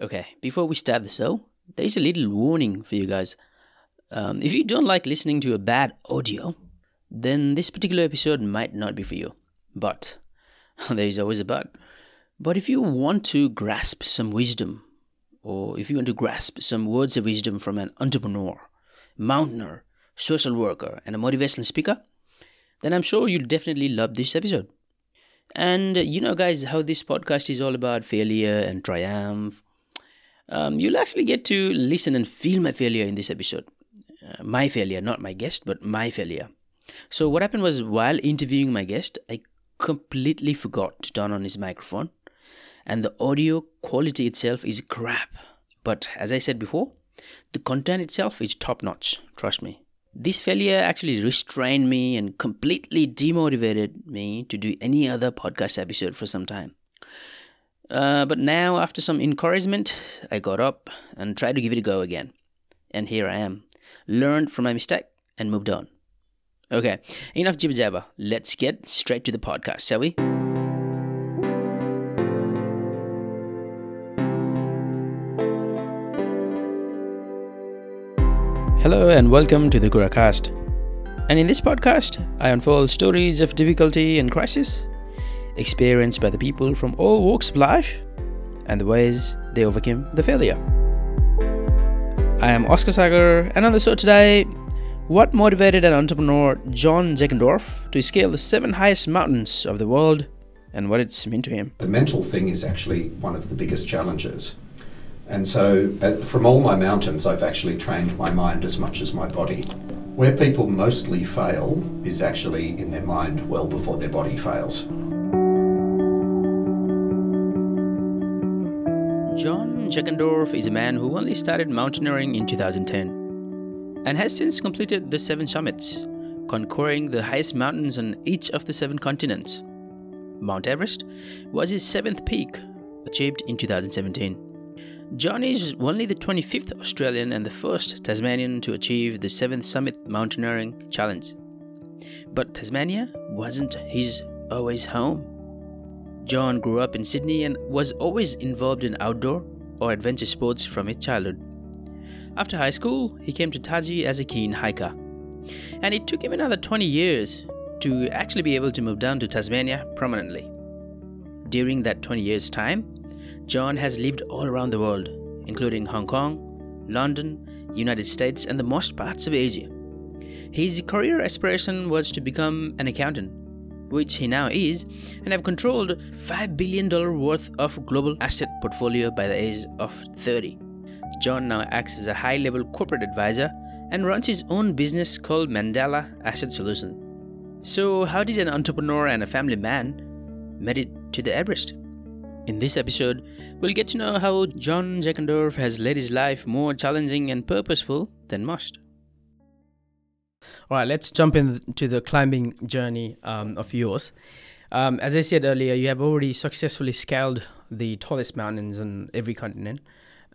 Okay, before we start the show, there's a little warning for you guys. Um, if you don't like listening to a bad audio, then this particular episode might not be for you. But, there's always a but. But if you want to grasp some wisdom, or if you want to grasp some words of wisdom from an entrepreneur, mountaineer, social worker, and a motivational speaker, then I'm sure you'll definitely love this episode. And you know, guys, how this podcast is all about failure and triumph. Um, you'll actually get to listen and feel my failure in this episode. Uh, my failure, not my guest, but my failure. So, what happened was while interviewing my guest, I completely forgot to turn on his microphone, and the audio quality itself is crap. But as I said before, the content itself is top notch, trust me. This failure actually restrained me and completely demotivated me to do any other podcast episode for some time. Uh, but now, after some encouragement, I got up and tried to give it a go again. And here I am. Learned from my mistake and moved on. Okay, enough jibber jabber. Let's get straight to the podcast, shall we? Hello and welcome to the Kuracast. And in this podcast, I unfold stories of difficulty and crisis experienced by the people from all walks of life and the ways they overcame the failure. I am Oscar Sagar, and on the show today, what motivated an entrepreneur, John Zeckendorf, to scale the seven highest mountains of the world and what it's meant to him? The mental thing is actually one of the biggest challenges. And so, uh, from all my mountains, I've actually trained my mind as much as my body. Where people mostly fail is actually in their mind well before their body fails. John Zeckendorf is a man who only started mountaineering in 2010 and has since completed the seven summits, conquering the highest mountains on each of the seven continents. Mount Everest was his seventh peak, achieved in 2017. John is only the 25th Australian and the first Tasmanian to achieve the 7th Summit Mountaineering Challenge. But Tasmania wasn't his always home. John grew up in Sydney and was always involved in outdoor or adventure sports from his childhood. After high school, he came to Tassie as a keen hiker. And it took him another 20 years to actually be able to move down to Tasmania permanently. During that 20 years' time, John has lived all around the world, including Hong Kong, London, United States, and the most parts of Asia. His career aspiration was to become an accountant, which he now is, and have controlled $5 billion worth of global asset portfolio by the age of 30. John now acts as a high level corporate advisor and runs his own business called Mandala Asset Solution. So, how did an entrepreneur and a family man made it to the Everest? In this episode, we'll get to know how John Zeckendorf has led his life more challenging and purposeful than most. All right, let's jump into the climbing journey um, of yours. Um, as I said earlier, you have already successfully scaled the tallest mountains on every continent,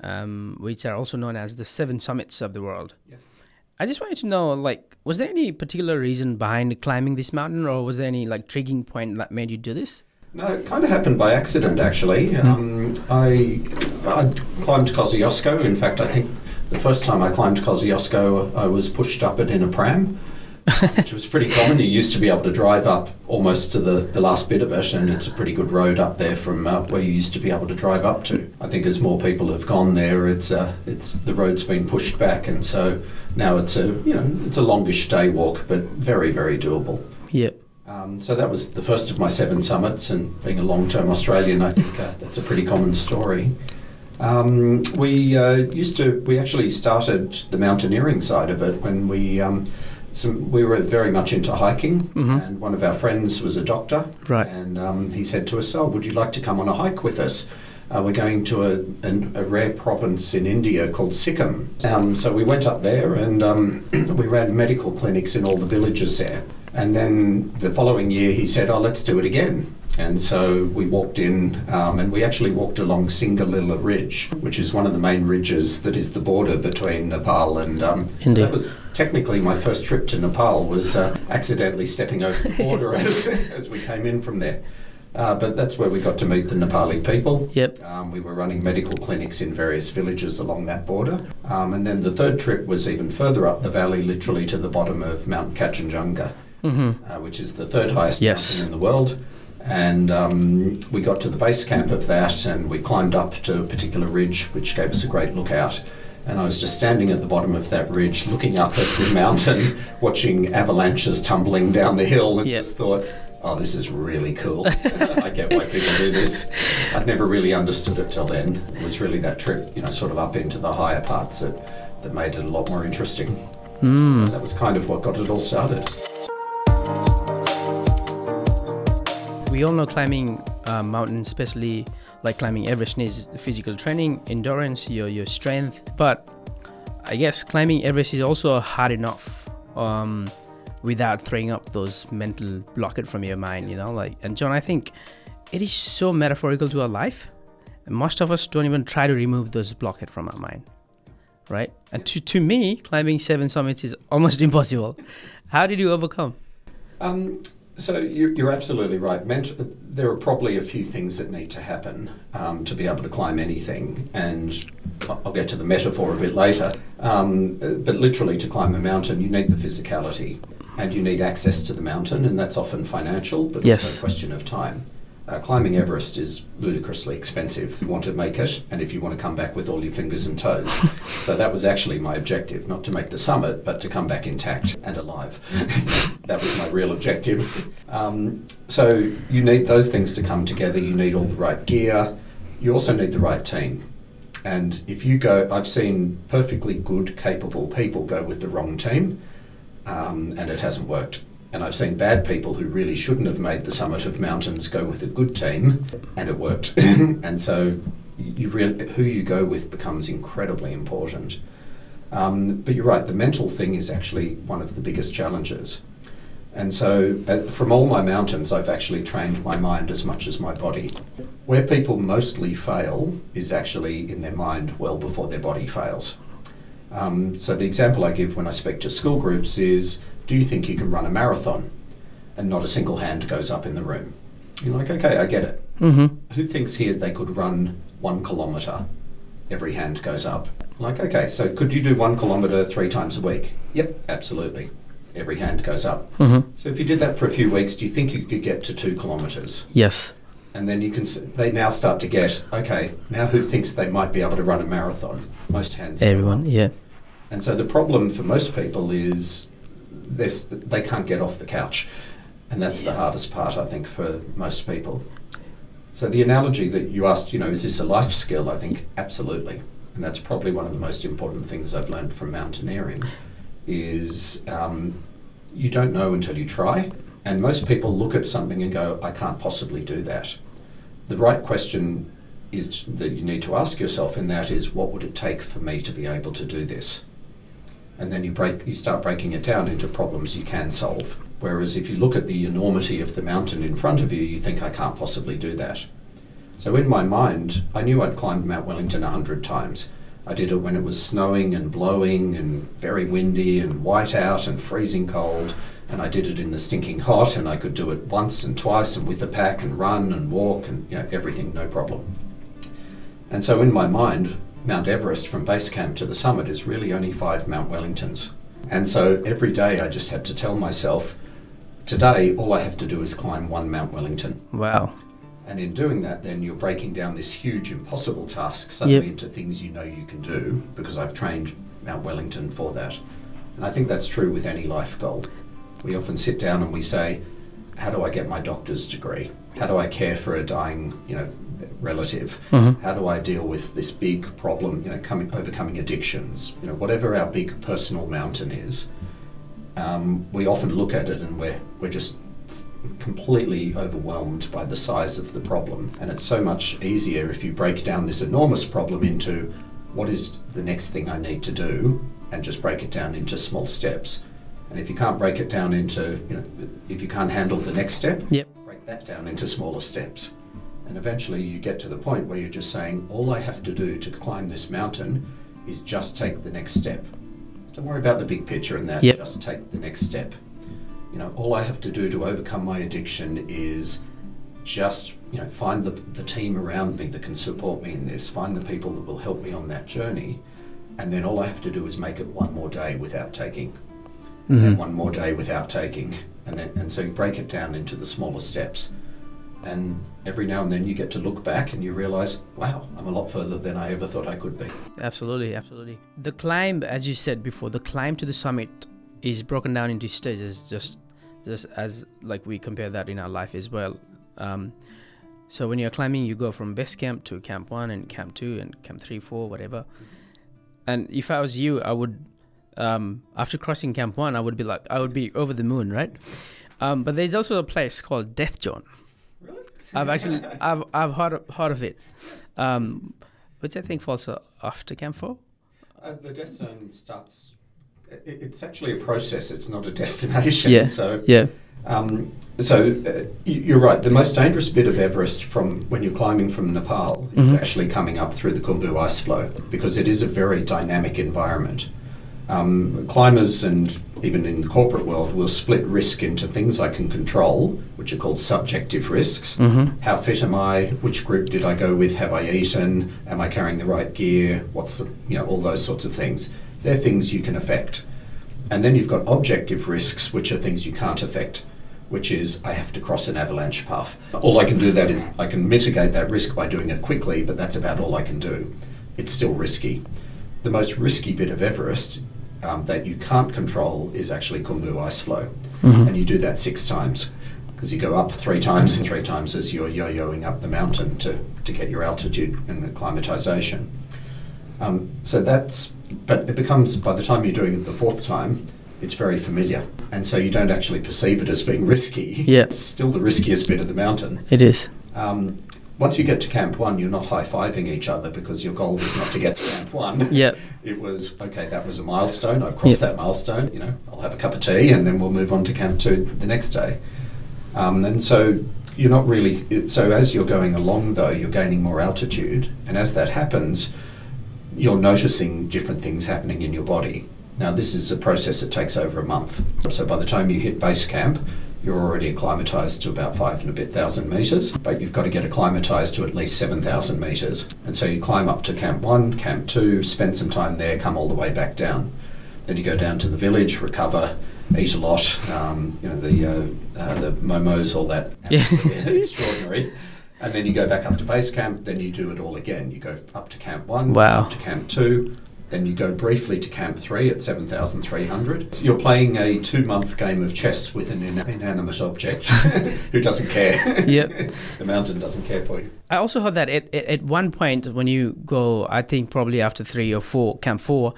um, which are also known as the seven summits of the world. Yes. I just wanted to know, like, was there any particular reason behind climbing this mountain, or was there any like triggering point that made you do this? No, it kind of happened by accident, actually. Um, I I climbed Kosciuszko. In fact, I think the first time I climbed Kosciuszko, I was pushed up it in a pram, which was pretty common. You used to be able to drive up almost to the, the last bit of it, and it's a pretty good road up there from uh, where you used to be able to drive up to. I think as more people have gone there, it's uh, it's the road's been pushed back, and so now it's a you know it's a longish day walk, but very very doable. Yep. Um, so that was the first of my seven summits, and being a long-term Australian, I think uh, that's a pretty common story. Um, we uh, used to, we actually started the mountaineering side of it when we, um, some, we were very much into hiking, Mhm. and one of our friends was a doctor, Right. and um, he said to us, "Oh, would you like to come on a hike with us?" Uh, we're going to a, an, a rare province in India called Sikkim. Um, so we went up there and um, we ran medical clinics in all the villages there. And then the following year he said, Oh, let's do it again. And so we walked in um, and we actually walked along Singalila Ridge, which is one of the main ridges that is the border between Nepal and. Um, so India. that was technically my first trip to Nepal was uh, accidentally stepping over the border as, as we came in from there. Uh, but that's where we got to meet the Nepali people. Yep. Um, we were running medical clinics in various villages along that border. Um, and then the third trip was even further up the valley, literally to the bottom of Mount Kanchenjunga, Mm-hmm. uh, which is the third highest Yes. mountain in the world. And um, we got to the base camp of that and we climbed up to a particular ridge, which gave us a great lookout. And I was just standing at the bottom of that ridge, looking up at the mountain, watching avalanches tumbling down the hill, and Yep. just thought, oh, this is really cool. I get why people do this. I'd never really understood it till then. It was really that trip, you know, sort of up into the higher parts that, that made it a lot more interesting. Mm. That was kind of what got it all started. We all know climbing uh, mountains, especially like climbing Everest, needs physical training, endurance, your your strength. But I guess climbing Everest is also hard enough um, without throwing up those mental blockade from your mind. You know, like and John, I think it is so metaphorical to our life. Most of us don't even try to remove those blockade from our mind, right? And to to me, climbing seven summits is almost impossible. How did you overcome? Um, so you're, you're absolutely right. There are probably a few things that need to happen um, to be able to climb anything, and I'll get to the metaphor a bit later. Um, but literally, to climb a mountain, you need the physicality, and you need access to the mountain, and that's often financial, but Yes. also a question of time. Uh, climbing Everest is ludicrously expensive. You want to make it, and if you want to come back with all your fingers and toes. so that was actually my objective, not to make the summit, but to come back intact and alive. that was my real objective. Um, so you need those things to come together. You need all the right gear. You also need the right team. And if you go, I've seen perfectly good, capable people go with the wrong team, um, and it hasn't worked. And I've seen bad people who really shouldn't have made the summit of mountains go with a good team, and it worked. and so, you really, who you go with becomes incredibly important. Um, but you're right, the mental thing is actually one of the biggest challenges. And so, uh, from all my mountains, I've actually trained my mind as much as my body. Where people mostly fail is actually in their mind well before their body fails. Um, so, the example I give when I speak to school groups is Do you think you can run a marathon? And not a single hand goes up in the room. You're like, okay, I get it. Mm-hmm. Who thinks here they could run one kilometre? Every hand goes up. Like, okay, so could you do one kilometre three times a week? Yep, absolutely. Every hand goes up. Mm-hmm. So if you did that for a few weeks, do you think you could get to two kilometres? Yes. And then you can. They now start to get okay. Now who thinks they might be able to run a marathon? Most hands. Everyone. Yeah. And so the problem for most people is they can't get off the couch. And that's the hardest part, I think, for most people. So the analogy that you asked, you know, is this a life skill? I think absolutely. And that's probably one of the most important things I've learned from mountaineering is um, you don't know until you try. And most people look at something and go, I can't possibly do that. The right question is that you need to ask yourself in that is what would it take for me to be able to do this? And then you break you start breaking it down into problems you can solve. Whereas if you look at the enormity of the mountain in front of you, you think I can't possibly do that. So in my mind, I knew I'd climbed Mount Wellington a hundred times. I did it when it was snowing and blowing and very windy and white out and freezing cold. And I did it in the stinking hot, and I could do it once and twice and with a pack and run and walk and you know everything, no problem. And so in my mind, Mount Everest from base camp to the summit is really only five Mount Wellingtons. And so every day I just had to tell myself, today all I have to do is climb one Mount Wellington. Wow. And in doing that, then you're breaking down this huge, impossible task suddenly Yep. into things you know you can do because I've trained Mount Wellington for that. And I think that's true with any life goal. We often sit down and we say, How do I get my doctor's degree? How do I care for a dying, you know, relative? Mhm. How do I deal with this big problem, you know, coming, overcoming addictions? You know, whatever our big personal mountain is, um, we often look at it and we're, we're just completely overwhelmed by the size of the problem. And it's so much easier if you break down this enormous problem into what is the next thing I need to do and just break it down into small steps. And if you can't break it down into, you know, if you can't handle the next step, Yep. break that down into smaller steps. And eventually you get to the point where you're just saying, all I have to do to climb this mountain is just take the next step. Don't worry about the big picture and that, Yep. just take the next step. You know, all I have to do to overcome my addiction is just you know find the, the team around me that can support me in this, find the people that will help me on that journey, and then all I have to do is make it one more day without taking, and one more day without taking, and then and so you break it down into the smaller steps, and every now and then you get to look back and you realize, wow, I'm a lot further than I ever thought I could be. Absolutely, absolutely. The climb, as you said before, the climb to the summit is broken down into stages, just just as like we compare that in our life as well. Um, so when you're climbing, you go from base camp to camp one and camp two and camp three, four, whatever. And if I was you, I would, um, after crossing camp one, I would be like, I would be over the moon, right? Um, but there's also a place called Death Zone. Really? I've actually, I've, I've heard of, heard of it. Um, which I think falls after camp four. Uh, the death zone starts. It, it's actually a process. It's not a destination. Yeah. So, Yeah. um, so uh, you- you're right. The most dangerous bit of Everest from when you're climbing from Nepal is Mhm. actually coming up through the Khumbu Icefall because it is a very dynamic environment. Um, climbers and even in the corporate world will split risk into things I can control, which are called subjective risks. Mm-hmm. How fit am I? Which group did I go with? Have I eaten? Am I carrying the right gear? What's the, you know, all those sorts of things. They're things you can affect. And then you've got objective risks, which are things you can't affect, which is I have to cross an avalanche path. All I can do that is I can mitigate that risk by doing it quickly, but that's about all I can do. It's still risky. The most risky bit of Everest um, that you can't control is actually Khumbu Icefall. Mhm. And you do that six times because you go up three times and three times as you're yo-yoing up the mountain to, to get your altitude and acclimatization. Um, so that's, but it becomes, by the time you're doing it the fourth time, it's very familiar. And so you don't actually perceive it as being risky. Yeah. It's still the riskiest bit of the mountain. It is. Um, once you get to Camp 1, you're not high fiving each other because your goal was not to get to Camp 1. Yeah. It was, okay, that was a milestone. I've crossed Yeah. that milestone. You know, I'll have a cup of tea and then we'll move on to Camp 2 the next day. Um, and so you're not really, so as you're going along though, you're gaining more altitude. And as that happens, you're noticing different things happening in your body. Now, this is a process that takes over a month. So by the time you hit base camp, you're already acclimatized to about five and a bit thousand meters, but you've got to get acclimatized to at least 7,000 meters. And so you climb up to camp one, camp two, spend some time there, come all the way back down. Then you go down to the village, recover, eat a lot. Um, you know, the, uh, uh, the momos, all that. Yeah. extraordinary. And then you go back up to base camp, then you do it all again. You go up to camp one, Wow. up to camp two, then you go briefly to camp three at 7,300. You're playing a two month game of chess with an ina- inanimate object who doesn't care. Yep. the mountain doesn't care for you. I also heard that at, at, one point when you go, I think probably after three or four, camp four,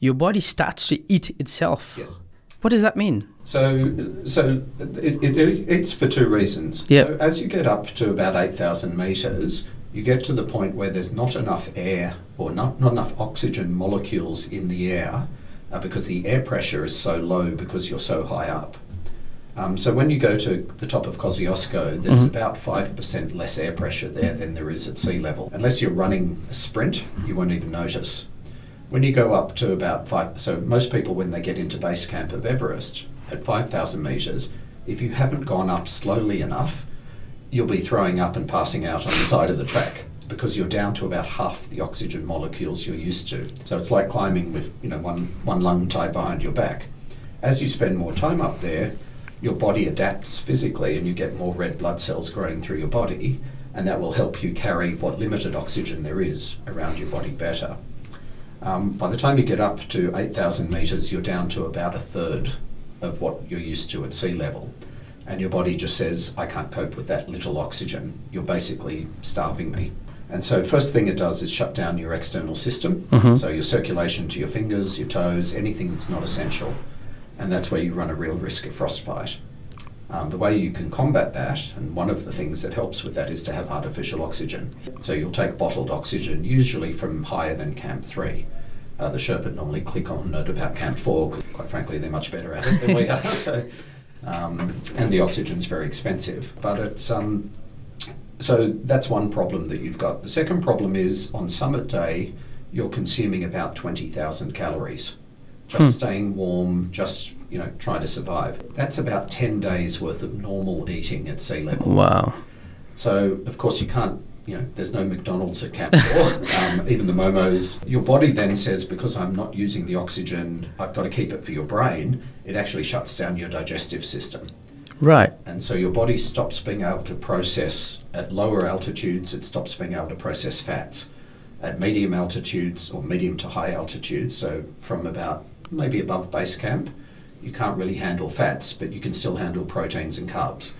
your body starts to eat itself. Yes. What does that mean? So, so it, it, it's for two reasons. Yep. So, as you get up to about 8,000 metres, you get to the point where there's not enough air or not, not enough oxygen molecules in the air uh, because the air pressure is so low because you're so high up. Um, so, when you go to the top of Kosciuszko, there's Mhm. about 5% less air pressure there than there is at sea level. Unless you're running a sprint, you won't even notice. When you go up to about five, so most people when they get into base camp of Everest at 5,000 metres, if you haven't gone up slowly enough, you'll be throwing up and passing out on the side of the track because you're down to about half the oxygen molecules you're used to. So it's like climbing with you know one one lung tied behind your back. As you spend more time up there, your body adapts physically and you get more red blood cells growing through your body, and that will help you carry what limited oxygen there is around your body better. Um, by the time you get up to 8,000 metres, you're down to about a third of what you're used to at sea level. And your body just says, I can't cope with that little oxygen. You're basically starving me. And so, first thing it does is shut down your external system. Mhm. So, your circulation to your fingers, your toes, anything that's not essential. And that's where you run a real risk of frostbite. Um, the way you can combat that, and one of the things that helps with that, is to have artificial oxygen. So you'll take bottled oxygen, usually from higher than Camp 3. Uh, the Sherpa normally click on it about Camp 4, 'cause quite frankly, they're much better at it than we are. So, um, and the oxygen's very expensive. But it's, um, so that's one problem that you've got. The second problem is on summit day, you're consuming about 20,000 calories. Just Hmm. staying warm, just you know, trying to survive. That's about 10 days worth of normal eating at sea level. Wow. So, of course, you can't, you know, there's no McDonald's at Camp 4, um, even the Momos. Your body then says, because I'm not using the oxygen, I've got to keep it for your brain, it actually shuts down your digestive system. Right. And so your body stops being able to process, at lower altitudes, it stops being able to process fats. At medium altitudes or medium to high altitudes, so from about maybe above base camp, you can't really handle fats, but you can still handle proteins and carbs.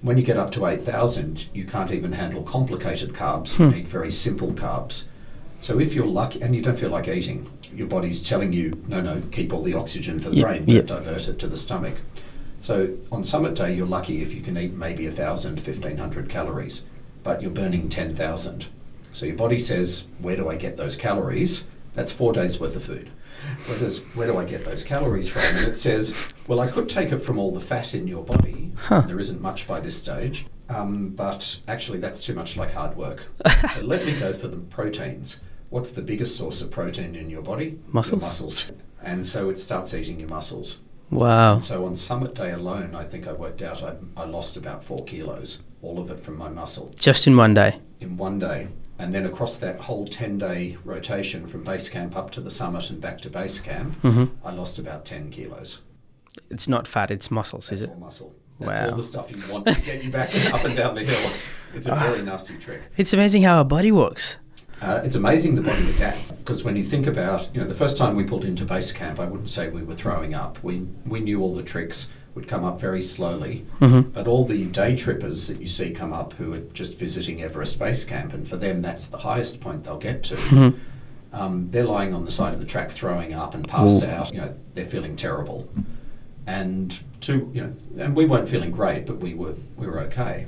When you get up to 8,000, you can't even handle complicated carbs. You Hmm. need very simple carbs. So if you're lucky, and you don't feel like eating, your body's telling you, no, no, keep all the oxygen for the Yep, brain, yep. don't divert it to the stomach. So on summit day, you're lucky if you can eat maybe 1,000, 1,500 calories, but you're burning 10,000. So your body says, where do I get those calories? That's four days worth of food. Where, does, where do I get those calories from? And it says, well, I could take it from all the fat in your body. Huh. There isn't much by this stage, um, but actually, that's too much like hard work. so let me go for the proteins. What's the biggest source of protein in your body? Your Muscles. muscles. And so it starts eating your muscles. Wow. And so on summit day alone, I think I worked out I, I lost about four kilos, all of it from my muscle Just in one day. in one day. And then across that whole 10 day rotation from base camp up to the summit and back to base camp, hmm I lost about 10 kilos. It's not fat, it's muscles, That's is it? all muscle. That's Wow. all the stuff you want to get you back up and down the hill. It's a very nasty trick. It's amazing how our body works. Uh, it's amazing the body adapts because when you think about, you know, the first time we pulled into base camp, I wouldn't say we were throwing up. We we knew all the tricks would come up very slowly, hmm but all the day trippers that you see come up who are just visiting Everest Base Camp, and for them that's the highest point they'll get to. hmm Um, they're lying on the side of the track throwing up and passed Ooh. out. You know, they're feeling terrible, and two, you know, and we weren't feeling great, but we were we were okay.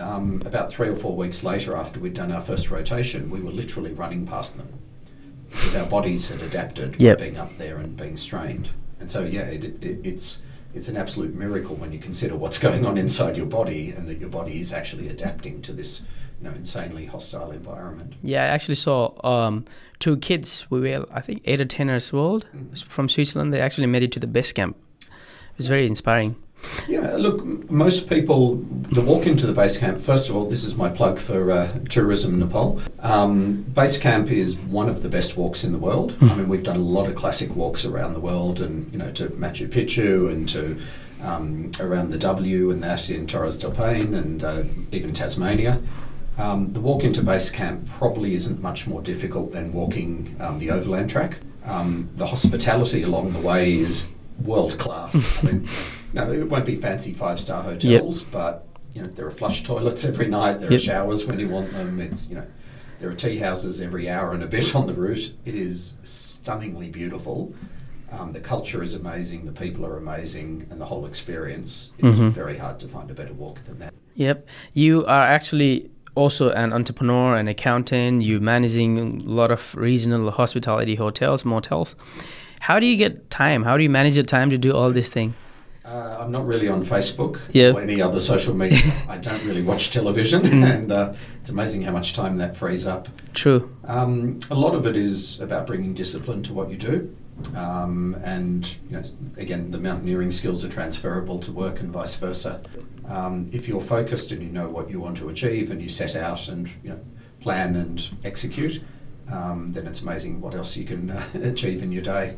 Um, about three or four weeks later, after we'd done our first rotation, we were literally running past them because our bodies had adapted Yep. being up there and being strained. And so, yeah, it, it, it's it's an absolute miracle when you consider what's going on inside your body and that your body is actually adapting to this, you know, insanely hostile environment. Yeah, I actually saw um, two kids. We were, I think, eight or ten years old Mhm. from Switzerland. They actually made it to the base camp. It was very inspiring. Yeah, look, most people, the walk into the base camp, first of all, this is my plug for uh, Tourism Nepal. Um, base camp is one of the best walks in the world. I mean, we've done a lot of classic walks around the world and, you know, to Machu Picchu and to um, around the W and that in Torres del Paine and uh, even Tasmania. Um, the walk into base camp probably isn't much more difficult than walking um, the overland track. Um, the hospitality along the way is world class. I mean, no, it won't be fancy five star hotels, but you know there are flush toilets every night. There Yep. are showers when you want them. It's you know there are tea houses every hour and a bit on the route. It is stunningly beautiful. Um, the culture is amazing. The people are amazing, and the whole experience. It's Mhm. very hard to find a better walk than that. Yep. You are actually also an entrepreneur, an accountant. You're managing a lot of regional hospitality hotels, motels. How do you get time? How do you manage your time to do all this thing? Uh, I'm not really on Facebook Yep. or any other social media. I don't really watch television, Mm. and uh, it's amazing how much time that frees up. True. Um, a lot of it is about bringing discipline to what you do, um, and you know, again, the mountaineering skills are transferable to work and vice versa. Um, if you're focused and you know what you want to achieve, and you set out and you know plan and execute, um, then it's amazing what else you can uh, achieve in your day.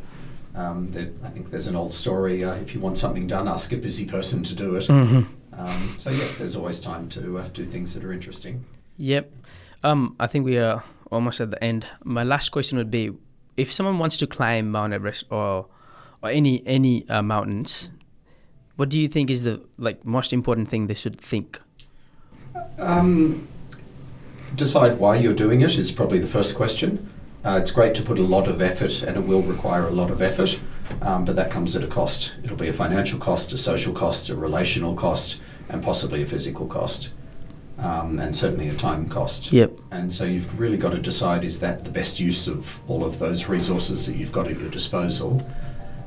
Um, there, I think there's an old story: uh, if you want something done, ask a busy person to do it. hmm Um, so yeah, there's always time to uh, do things that are interesting. Yep. Um, I think we are almost at the end. My last question would be: If someone wants to climb Mount Everest or or any any uh, mountains, what do you think is the like most important thing they should think? Um, decide why you're doing it is probably the first question. Uh, it's great to put a lot of effort, and it will require a lot of effort, um, but that comes at a cost. It'll be a financial cost, a social cost, a relational cost, and possibly a physical cost, um, and certainly a time cost. Yep. And so you've really got to decide is that the best use of all of those resources that you've got at your disposal?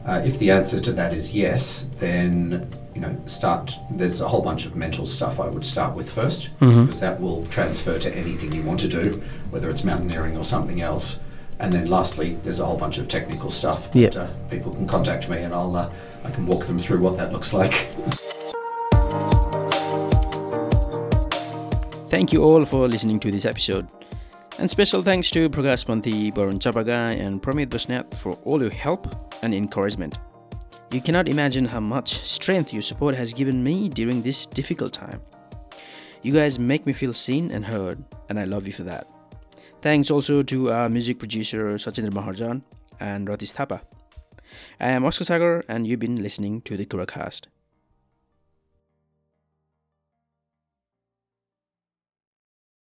Uh, if the answer to that is yes, then you know start. There's a whole bunch of mental stuff I would start with 1st Mhm. because that will transfer to anything you want to do, whether it's mountaineering or something else. And then lastly, there's a whole bunch of technical stuff Yeah. that uh, people can contact me, and I'll uh, I can walk them through what that looks like. Thank you all for listening to this episode. And special thanks to Prakash Panthi, Barun Chapaga, and Pramit Basnet for all your help and encouragement. You cannot imagine how much strength your support has given me during this difficult time. You guys make me feel seen and heard, and I love you for that. Thanks also to our music producer Sachin Maharjan and Ratish Thapa. I am Oscar Sagar, and you've been listening to the Kuracast.